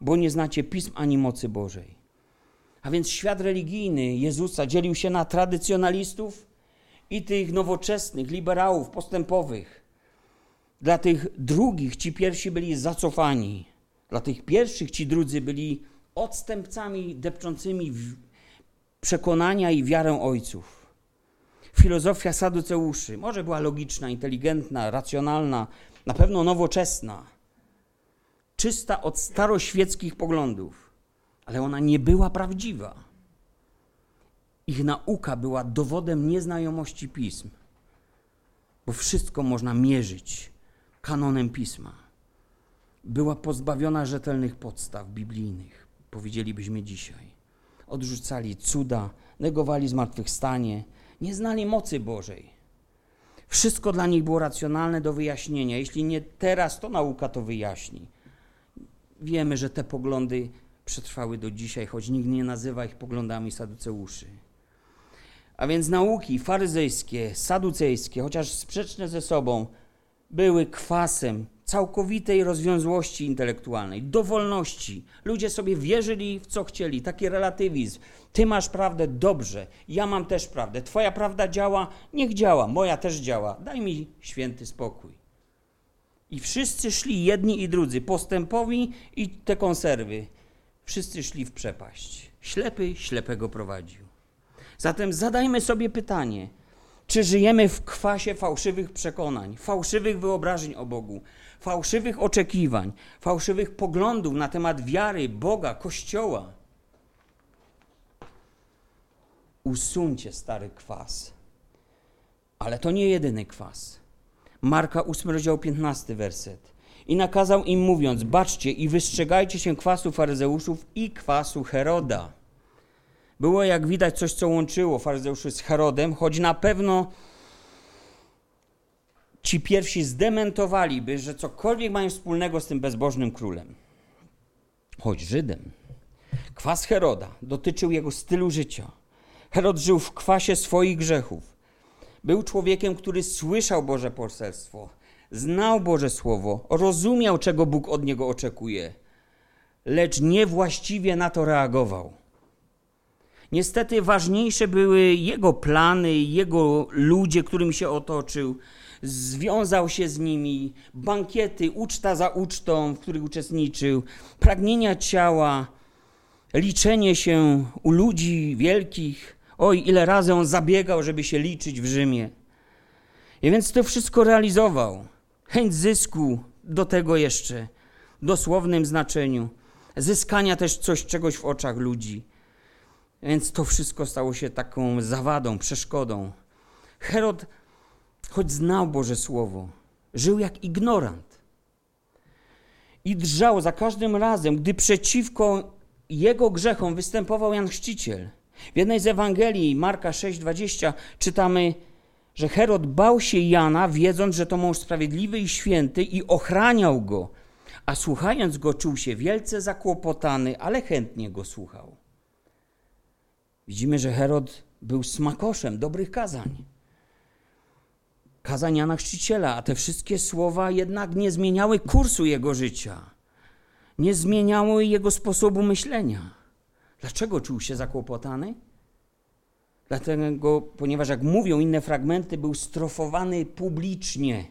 Speaker 1: bo nie znacie pism ani mocy Bożej. A więc świat religijny Jezusa dzielił się na tradycjonalistów i tych nowoczesnych, liberałów, postępowych. Dla tych drugich ci pierwsi byli zacofani. Dla tych pierwszych ci drudzy byli odstępcami depczącymi przekonania i wiarę ojców. Filozofia saduceuszy. Może była logiczna, inteligentna, racjonalna, na pewno nowoczesna, czysta od staroświeckich poglądów, ale ona nie była prawdziwa. Ich nauka była dowodem nieznajomości pism, bo wszystko można mierzyć kanonem pisma. Była pozbawiona rzetelnych podstaw biblijnych, powiedzielibyśmy dzisiaj. Odrzucali cuda, negowali zmartwychwstanie, nie znali mocy Bożej. Wszystko dla nich było racjonalne do wyjaśnienia. Jeśli nie teraz, to nauka to wyjaśni. Wiemy, że te poglądy przetrwały do dzisiaj, choć nikt nie nazywa ich poglądami saduceuszy. A więc nauki faryzejskie, saducejskie, chociaż sprzeczne ze sobą, były kwasem całkowitej rozwiązłości intelektualnej, dowolności. Ludzie sobie wierzyli w co chcieli, taki relatywizm. Ty masz prawdę, dobrze, ja mam też prawdę. Twoja prawda działa, niech działa, moja też działa. Daj mi święty spokój. I wszyscy szli, jedni i drudzy, postępowi i te konserwy. Wszyscy szli w przepaść. Ślepy ślepego prowadził. Zatem zadajmy sobie pytanie – czy żyjemy w kwasie fałszywych przekonań, fałszywych wyobrażeń o Bogu, fałszywych oczekiwań, fałszywych poglądów na temat wiary, Boga, Kościoła? Usuńcie stary kwas. Ale to nie jedyny kwas. Marka 8, rozdział 15, werset. I nakazał im mówiąc, baczcie i wystrzegajcie się kwasu faryzeuszów i kwasu Heroda było, jak widać, coś, co łączyło faryzeuszy z Herodem, choć na pewno ci pierwsi zdementowaliby, że cokolwiek mają wspólnego z tym bezbożnym królem. Choć Żydem. Kwas Heroda dotyczył jego stylu życia. Herod żył w kwasie swoich grzechów. Był człowiekiem, który słyszał Boże poselstwo, znał Boże Słowo, rozumiał, czego Bóg od niego oczekuje, lecz niewłaściwie na to reagował. Niestety ważniejsze były jego plany, jego ludzie, którymi się otoczył. Związał się z nimi, bankiety, uczta za ucztą, w których uczestniczył, pragnienia ciała, liczenie się u ludzi wielkich. Oj, ile razy on zabiegał, żeby się liczyć w Rzymie. I więc to wszystko realizował. Chęć zysku do tego jeszcze, w dosłownym znaczeniu. Zyskania też coś, czegoś w oczach ludzi. Więc to wszystko stało się taką zawadą, przeszkodą. Herod, choć znał Boże Słowo, żył jak ignorant. I drżał za każdym razem, gdy przeciwko jego grzechom występował Jan Chrzciciel. W jednej z Ewangelii, Marka 6,20, czytamy, że Herod bał się Jana, wiedząc, że to mąż sprawiedliwy i święty, i ochraniał go, a słuchając go czuł się wielce zakłopotany, ale chętnie go słuchał. Widzimy, że Herod był smakoszem dobrych kazań. Kazań Jana Chrzciciela, a te wszystkie słowa jednak nie zmieniały kursu jego życia. Nie zmieniały jego sposobu myślenia. Dlaczego czuł się zakłopotany? Dlatego, ponieważ jak mówią inne fragmenty, był strofowany publicznie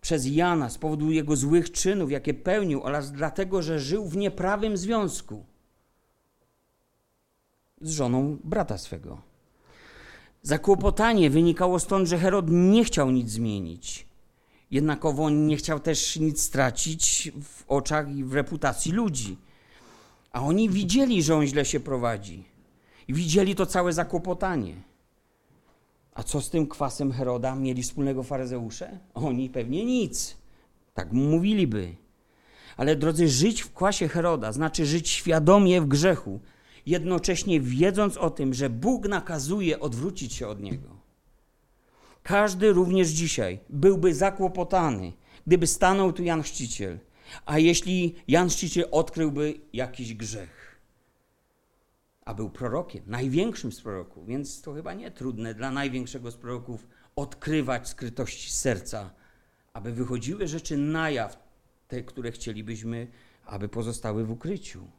Speaker 1: przez Jana z powodu jego złych czynów, jakie pełnił, oraz dlatego, że żył w nieprawym związku z żoną brata swego. Zakłopotanie wynikało stąd, że Herod nie chciał nic zmienić. Jednakowo nie chciał też nic stracić w oczach i w reputacji ludzi. A oni widzieli, że on źle się prowadzi. I widzieli to całe zakłopotanie. A co z tym kwasem Heroda mieli wspólnego faryzeusze? Oni pewnie nic. Tak mówiliby. Ale drodzy, żyć w kwasie Heroda znaczy żyć świadomie w grzechu, jednocześnie wiedząc o tym, że Bóg nakazuje odwrócić się od niego. Każdy również dzisiaj byłby zakłopotany, gdyby stanął tu Jan Chrzciciel, a jeśli Jan Chrzciciel odkryłby jakiś grzech. A był prorokiem, największym z proroków, więc to chyba nie trudne dla największego z proroków odkrywać skrytości serca, aby wychodziły rzeczy na jaw, te, które chcielibyśmy, aby pozostały w ukryciu.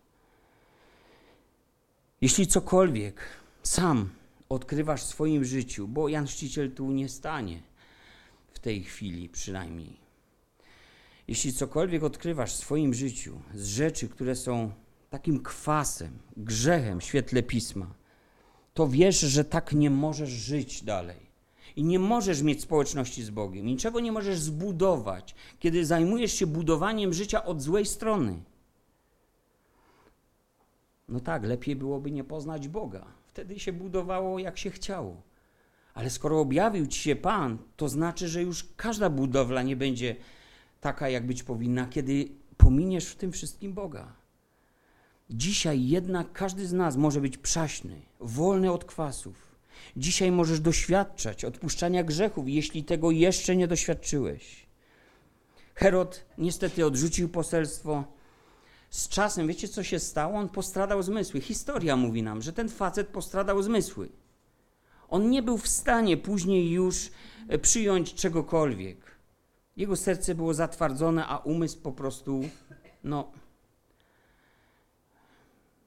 Speaker 1: Jeśli cokolwiek sam odkrywasz w swoim życiu, bo Jan Chrzciciel tu nie stanie w tej chwili przynajmniej. Jeśli cokolwiek odkrywasz w swoim życiu z rzeczy, które są takim kwasem, grzechem w świetle pisma, to wiesz, że tak nie możesz żyć dalej. I nie możesz mieć społeczności z Bogiem, niczego nie możesz zbudować, kiedy zajmujesz się budowaniem życia od złej strony. No tak, lepiej byłoby nie poznać Boga. Wtedy się budowało jak się chciało. Ale skoro objawił ci się Pan, to znaczy, że już każda budowla nie będzie taka, jak być powinna, kiedy pominiesz w tym wszystkim Boga. Dzisiaj jednak każdy z nas może być przaśny, wolny od kwasów. Dzisiaj możesz doświadczać odpuszczania grzechów, jeśli tego jeszcze nie doświadczyłeś. Herod niestety odrzucił poselstwo z czasem, wiecie co się stało? On postradał zmysły. Historia mówi nam, że ten facet postradał zmysły. On nie był w stanie później już e, przyjąć czegokolwiek. Jego serce było zatwardzone, a umysł po prostu, no,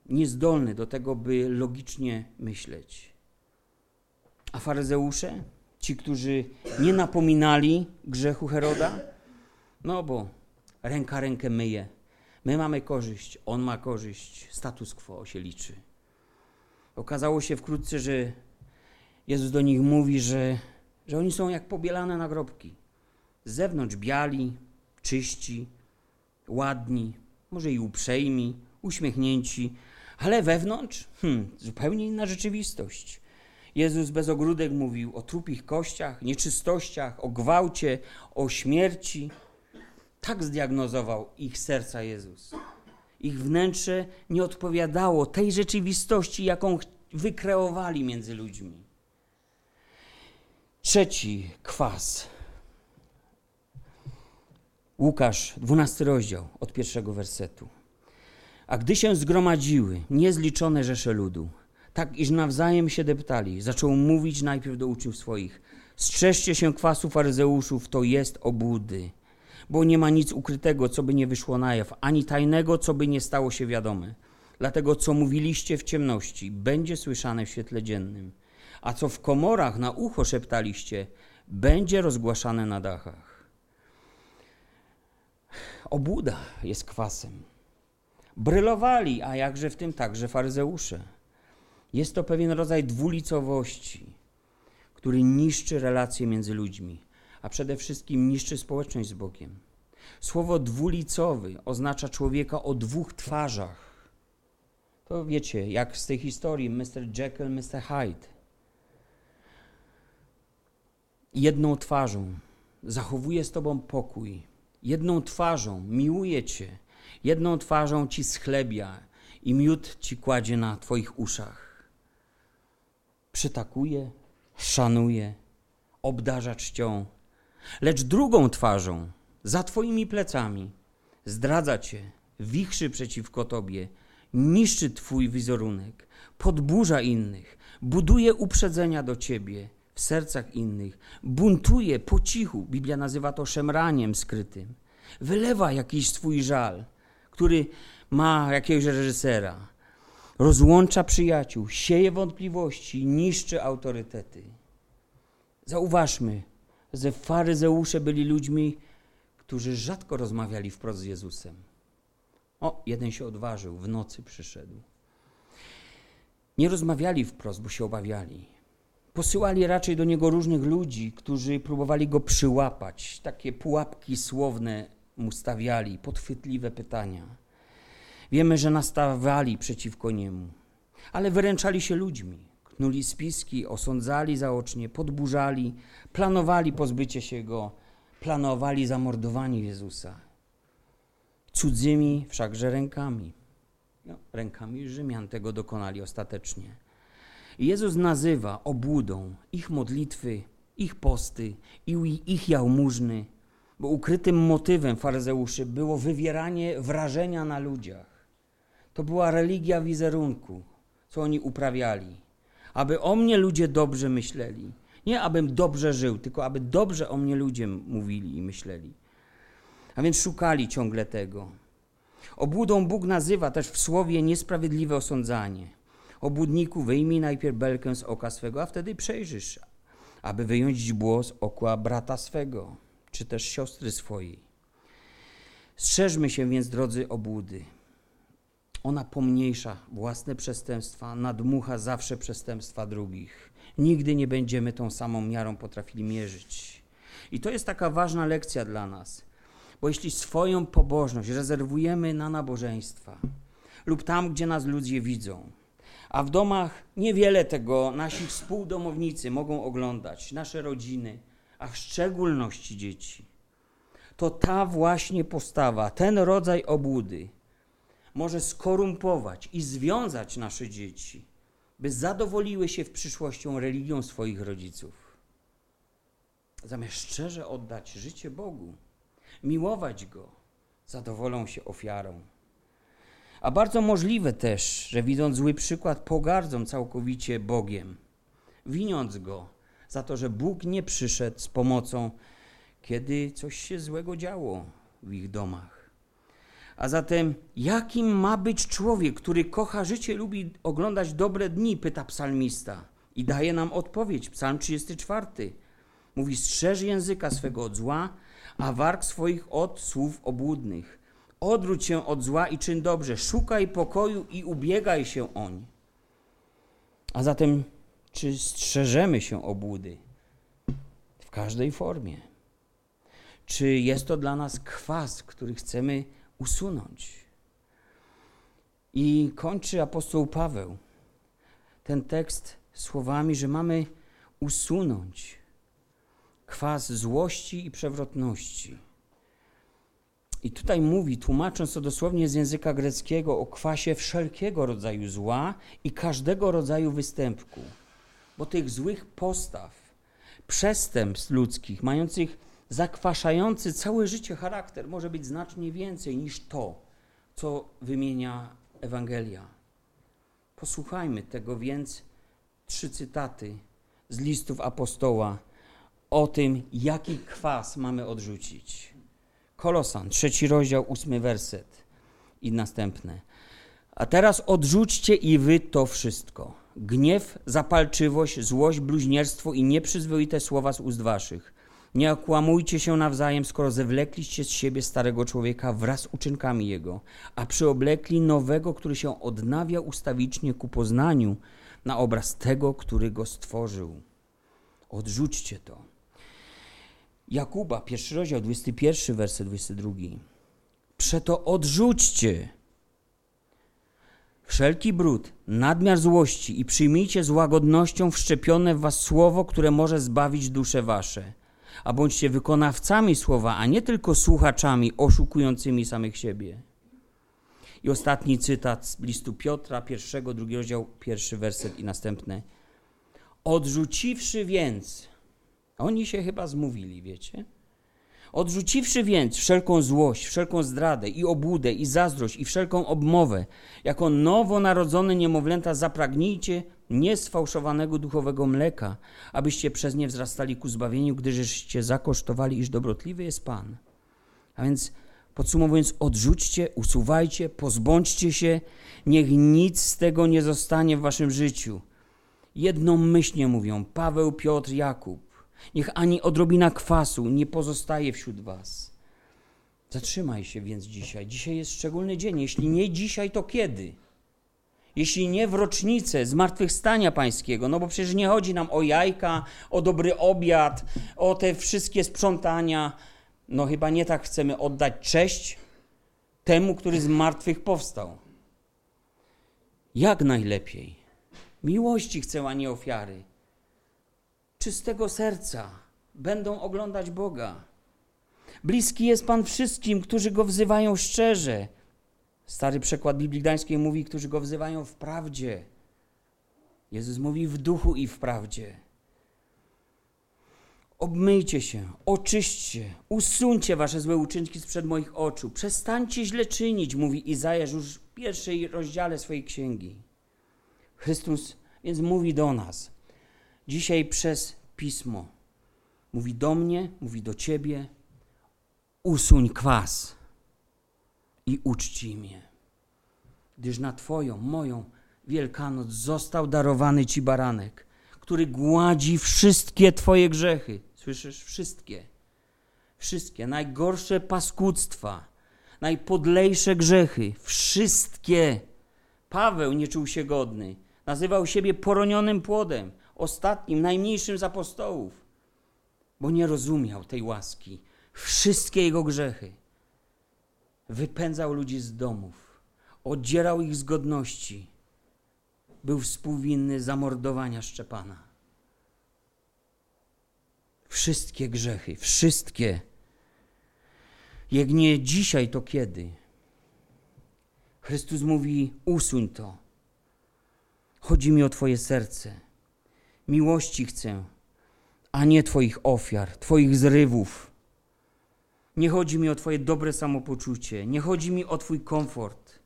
Speaker 1: niezdolny do tego, by logicznie myśleć. A faryzeusze, ci, którzy nie napominali grzechu Heroda, no bo ręka rękę myje My mamy korzyść, on ma korzyść, status quo się liczy. Okazało się wkrótce, że Jezus do nich mówi, że, że oni są jak pobielane nagrobki. Z zewnątrz biali, czyści, ładni, może i uprzejmi, uśmiechnięci, ale wewnątrz hmm, zupełnie inna rzeczywistość. Jezus bez ogródek mówił o trupich kościach, nieczystościach, o gwałcie, o śmierci. Tak zdiagnozował ich serca Jezus. Ich wnętrze nie odpowiadało tej rzeczywistości, jaką wykreowali między ludźmi. Trzeci kwas. Łukasz, dwunasty rozdział, od pierwszego wersetu. A gdy się zgromadziły niezliczone rzesze ludu, tak iż nawzajem się deptali, zaczął mówić najpierw do uczniów swoich: Strzeżcie się kwasu faryzeuszów, to jest obłudy bo nie ma nic ukrytego, co by nie wyszło na jaw, ani tajnego, co by nie stało się wiadome. Dlatego, co mówiliście w ciemności, będzie słyszane w świetle dziennym, a co w komorach na ucho szeptaliście, będzie rozgłaszane na dachach. Obłuda jest kwasem. Brylowali, a jakże w tym także faryzeusze. Jest to pewien rodzaj dwulicowości, który niszczy relacje między ludźmi, a przede wszystkim niszczy społeczność z Bogiem. Słowo dwulicowy oznacza człowieka o dwóch twarzach. To wiecie, jak z tej historii Mr. Jekyll, Mr. Hyde. Jedną twarzą zachowuje z tobą pokój, jedną twarzą miłuje cię, jedną twarzą ci schlebia i miód ci kładzie na twoich uszach. Przytakuje, szanuje, obdarza czcią, lecz drugą twarzą, za twoimi plecami, zdradza cię, wichrzy przeciwko tobie, niszczy twój wizerunek, podburza innych, buduje uprzedzenia do ciebie w sercach innych, buntuje po cichu, Biblia nazywa to szemraniem skrytym, wylewa jakiś swój żal, który ma jakiegoś reżysera, rozłącza przyjaciół, sieje wątpliwości, niszczy autorytety. Zauważmy, że faryzeusze byli ludźmi, którzy rzadko rozmawiali wprost z Jezusem. O, jeden się odważył, w nocy przyszedł. Nie rozmawiali wprost, bo się obawiali. Posyłali raczej do niego różnych ludzi, którzy próbowali go przyłapać. Takie pułapki słowne mu stawiali, podchwytliwe pytania. Wiemy, że nastawali przeciwko niemu, ale wyręczali się ludźmi. Knuli spiski, osądzali zaocznie, podburzali, planowali pozbycie się go, planowali zamordowanie Jezusa. Cudzymi wszakże rękami. No, rękami Rzymian tego dokonali ostatecznie. Jezus nazywa obłudą ich modlitwy, ich posty i ich jałmużny, bo ukrytym motywem faryzeuszy było wywieranie wrażenia na ludziach. To była religia wizerunku, co oni uprawiali. Aby o mnie ludzie dobrze myśleli. Nie abym dobrze żył, tylko aby dobrze o mnie ludzie mówili i myśleli. A więc szukali ciągle tego. Obłudą Bóg nazywa też w słowie niesprawiedliwe osądzanie. Obłudniku wyjmij najpierw belkę z oka swego, a wtedy przejrzysz, aby wyjąć źbło z oka brata swego, czy też siostry swojej. Strzeżmy się więc, drodzy obłudy. Ona pomniejsza własne przestępstwa, nadmucha zawsze przestępstwa drugich. Nigdy nie będziemy tą samą miarą potrafili mierzyć. I to jest taka ważna lekcja dla nas, bo jeśli swoją pobożność rezerwujemy na nabożeństwa lub tam, gdzie nas ludzie widzą, a w domach niewiele tego nasi współdomownicy mogą oglądać, nasze rodziny, a w szczególności dzieci, to ta właśnie postawa, ten rodzaj obłudy może skorumpować i związać nasze dzieci, by zadowoliły się w przyszłością religią swoich rodziców. Zamiast szczerze oddać życie Bogu, miłować Go, zadowolą się ofiarą. A bardzo możliwe też, że widząc zły przykład, pogardzą całkowicie Bogiem, winiąc Go za to, że Bóg nie przyszedł z pomocą, kiedy coś się złego działo w ich domach. A zatem, jakim ma być człowiek, który kocha życie, lubi oglądać dobre dni? Pyta psalmista. I daje nam odpowiedź. Psalm 34. Mówi: strzeż języka swego od zła, a warg swoich od słów obłudnych. Odwróć się od zła i czyn dobrze. Szukaj pokoju i ubiegaj się oń. A zatem, czy strzeżemy się obłudy? W każdej formie. Czy jest to dla nas kwas, który chcemy usunąć. I kończy apostoł Paweł ten tekst słowami, że mamy usunąć kwas złości i przewrotności. I tutaj mówi, tłumacząc to dosłownie z języka greckiego, o kwasie wszelkiego rodzaju zła i każdego rodzaju występku. Bo tych złych postaw, przestępstw ludzkich, mających zakwaszający całe życie charakter może być znacznie więcej niż to, co wymienia Ewangelia. Posłuchajmy tego więc trzy cytaty z listów apostoła o tym, jaki kwas mamy odrzucić. Kolosan, trzeci rozdział, ósmy werset i następne. A teraz odrzućcie i wy to wszystko. Gniew, zapalczywość, złość, bluźnierstwo i nieprzyzwoite słowa z ust waszych. Nie okłamujcie się nawzajem, skoro zewlekliście z siebie starego człowieka wraz z uczynkami jego, a przyoblekli nowego, który się odnawia ustawicznie ku poznaniu na obraz tego, który go stworzył. Odrzućcie to. Jakuba, pierwszy rozdział, 21, werset 22. Przeto odrzućcie wszelki brud, nadmiar złości i przyjmijcie z łagodnością wszczepione w was słowo, które może zbawić dusze wasze. A bądźcie wykonawcami słowa, a nie tylko słuchaczami oszukującymi samych siebie. I ostatni cytat z listu Piotra, pierwszego, drugi rozdział, pierwszy werset i następny. Odrzuciwszy więc, oni się chyba zmówili, wiecie? Odrzuciwszy więc wszelką złość, wszelką zdradę i obłudę i zazdrość i wszelką obmowę, jako nowonarodzone niemowlęta zapragnijcie niesfałszowanego duchowego mleka, abyście przez nie wzrastali ku zbawieniu, gdyżeście zakosztowali, iż dobrotliwy jest Pan. A więc podsumowując, odrzućcie, usuwajcie, pozbądźcie się, niech nic z tego nie zostanie w waszym życiu. Jednomyślnie mówią Paweł, Piotr, Jakub. Niech ani odrobina kwasu nie pozostaje wśród Was. Zatrzymaj się więc dzisiaj. Dzisiaj jest szczególny dzień. Jeśli nie dzisiaj, to kiedy? Jeśli nie w rocznicę zmartwychwstania Pańskiego, no bo przecież nie chodzi nam o jajka, o dobry obiad, o te wszystkie sprzątania. No chyba nie tak chcemy oddać cześć temu, który z martwych powstał. Jak najlepiej. Miłości chcę, a nie ofiary czystego serca będą oglądać Boga. Bliski jest Pan wszystkim, którzy Go wzywają szczerze. Stary przekład Biblii Gdańskiej mówi, którzy Go wzywają w prawdzie. Jezus mówi w duchu i w prawdzie. Obmyjcie się, oczyśćcie, usuńcie wasze złe uczynki sprzed moich oczu. Przestańcie źle czynić, mówi Izajasz już w pierwszej rozdziale swojej księgi. Chrystus więc mówi do nas, dzisiaj przez pismo. Mówi do mnie, mówi do ciebie: usuń kwas i uczci mnie. Gdyż na Twoją, moją Wielkanoc został darowany Ci baranek, który gładzi wszystkie Twoje grzechy. Słyszysz? Wszystkie. Wszystkie. Najgorsze paskudztwa, najpodlejsze grzechy. Wszystkie. Paweł nie czuł się godny. Nazywał siebie poronionym płodem ostatnim, najmniejszym z apostołów, bo nie rozumiał tej łaski. Wszystkie jego grzechy. Wypędzał ludzi z domów, oddzierał ich z godności. Był współwinny zamordowania Szczepana. Wszystkie grzechy, wszystkie. Jak nie dzisiaj, to kiedy? Chrystus mówi: usuń to. Chodzi mi o Twoje serce. Miłości chcę, a nie Twoich ofiar, Twoich zrywów. Nie chodzi mi o Twoje dobre samopoczucie, nie chodzi mi o Twój komfort.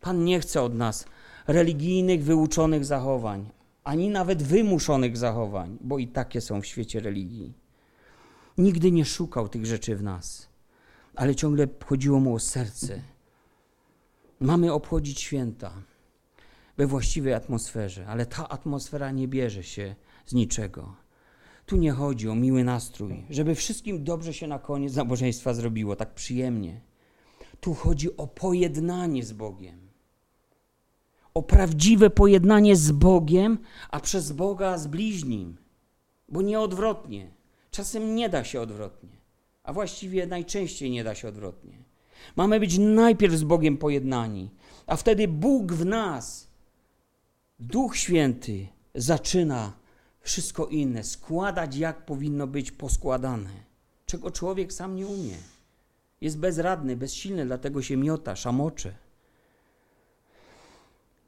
Speaker 1: Pan nie chce od nas religijnych, wyuczonych zachowań, ani nawet wymuszonych zachowań, bo i takie są w świecie religii. Nigdy nie szukał tych rzeczy w nas, ale ciągle chodziło mu o serce. Mamy obchodzić święta we właściwej atmosferze, ale ta atmosfera nie bierze się z niczego. Tu nie chodzi o miły nastrój, żeby wszystkim dobrze się na koniec nabożeństwa zrobiło, tak przyjemnie. Tu chodzi o pojednanie z Bogiem. O prawdziwe pojednanie z Bogiem, a przez Boga z bliźnim. Bo nie odwrotnie. Czasem nie da się odwrotnie, a właściwie najczęściej nie da się odwrotnie. Mamy być najpierw z Bogiem pojednani, a wtedy Bóg w nas Duch Święty zaczyna wszystko inne składać, jak powinno być poskładane, czego człowiek sam nie umie. Jest bezradny, bezsilny, dlatego się miota, szamocze.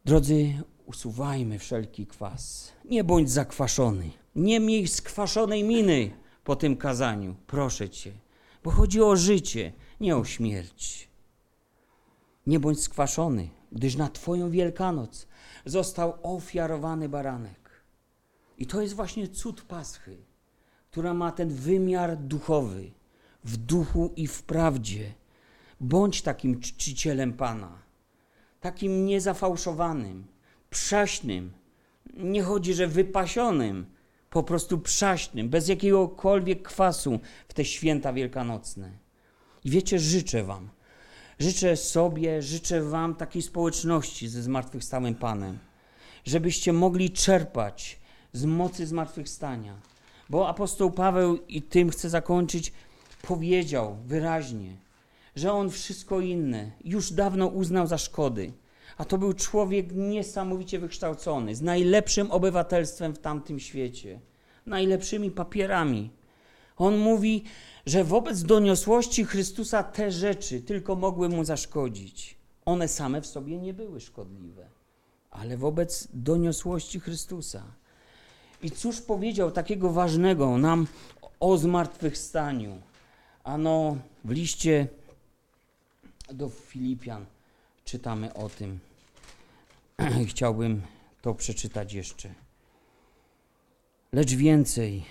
Speaker 1: Drodzy, usuwajmy wszelki kwas. Nie bądź zakwaszony. Nie miej skwaszonej miny po tym kazaniu, proszę cię, bo chodzi o życie, nie o śmierć. Nie bądź skwaszony, gdyż na Twoją Wielkanoc został ofiarowany baranek. I to jest właśnie cud Paschy, która ma ten wymiar duchowy, w duchu i w prawdzie. Bądź takim czcicielem Pana, takim niezafałszowanym, przaśnym. Nie chodzi, że wypasionym, po prostu przaśnym, bez jakiegokolwiek kwasu w te święta wielkanocne. I wiecie, życzę Wam, życzę sobie, życzę Wam takiej społeczności ze zmartwychwstałym Panem, żebyście mogli czerpać z mocy zmartwychwstania. Bo apostoł Paweł, i tym chcę zakończyć, powiedział wyraźnie, że on wszystko inne już dawno uznał za szkody. A to był człowiek niesamowicie wykształcony, z najlepszym obywatelstwem w tamtym świecie, najlepszymi papierami. On mówi, że wobec doniosłości Chrystusa te rzeczy tylko mogły mu zaszkodzić. One same w sobie nie były szkodliwe, ale wobec doniosłości Chrystusa. I cóż powiedział takiego ważnego nam o zmartwychwstaniu? Ano w liście do Filipian czytamy o tym. Chciałbym to przeczytać jeszcze. Lecz więcej,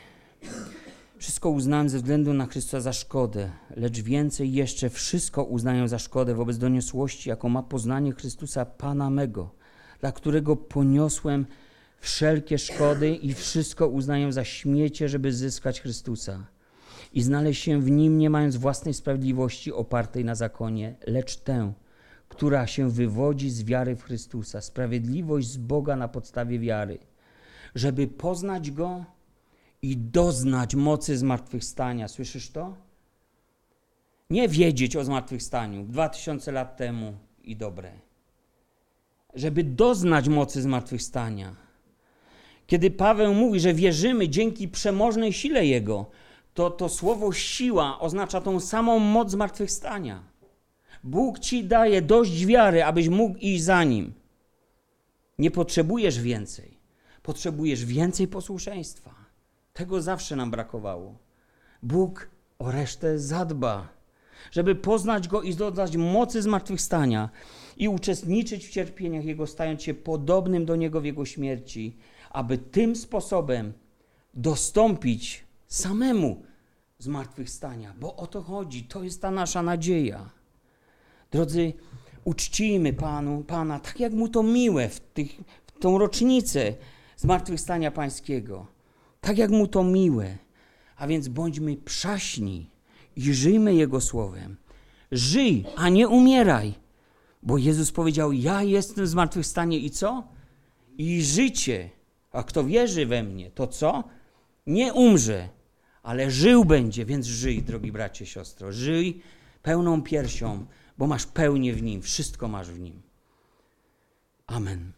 Speaker 1: wszystko uznałem ze względu na Chrystusa za szkodę, lecz więcej jeszcze wszystko uznają za szkodę wobec doniosłości, jaką ma poznanie Chrystusa Pana mego, dla którego poniosłem wszelkie szkody i wszystko uznają za śmiecie, żeby zyskać Chrystusa i znaleźć się w nim, nie mając własnej sprawiedliwości opartej na zakonie, lecz tę, która się wywodzi z wiary w Chrystusa, sprawiedliwość z Boga na podstawie wiary, żeby poznać Go i doznać mocy zmartwychwstania. Słyszysz to? Nie wiedzieć o zmartwychwstaniu dwa tysiące lat temu i dobre. Żeby doznać mocy zmartwychwstania. Kiedy Paweł mówi, że wierzymy dzięki przemożnej sile Jego, to to słowo siła oznacza tą samą moc zmartwychwstania. Bóg ci daje dość wiary, abyś mógł iść za nim. Nie potrzebujesz więcej. Potrzebujesz więcej posłuszeństwa. Tego zawsze nam brakowało. Bóg o resztę zadba, żeby poznać Go i dodać mocy zmartwychwstania i uczestniczyć w cierpieniach Jego, stając się podobnym do Niego w Jego śmierci, aby tym sposobem dostąpić samemu zmartwychwstania, bo o to chodzi, to jest ta nasza nadzieja. Drodzy, uczcijmy Panu, Pana tak, jak Mu to miłe w, tych, w tą rocznicę zmartwychwstania Pańskiego, tak jak Mu to miłe. A więc bądźmy przaśni i żyjmy Jego Słowem. Żyj, a nie umieraj, bo Jezus powiedział, ja jestem zmartwychwstanie i co? I życie. A kto wierzy we mnie, to co? Nie umrze, ale żył będzie, więc żyj, drogi bracie, siostro. Żyj pełną piersią, bo masz pełnię w nim, wszystko masz w nim. Amen.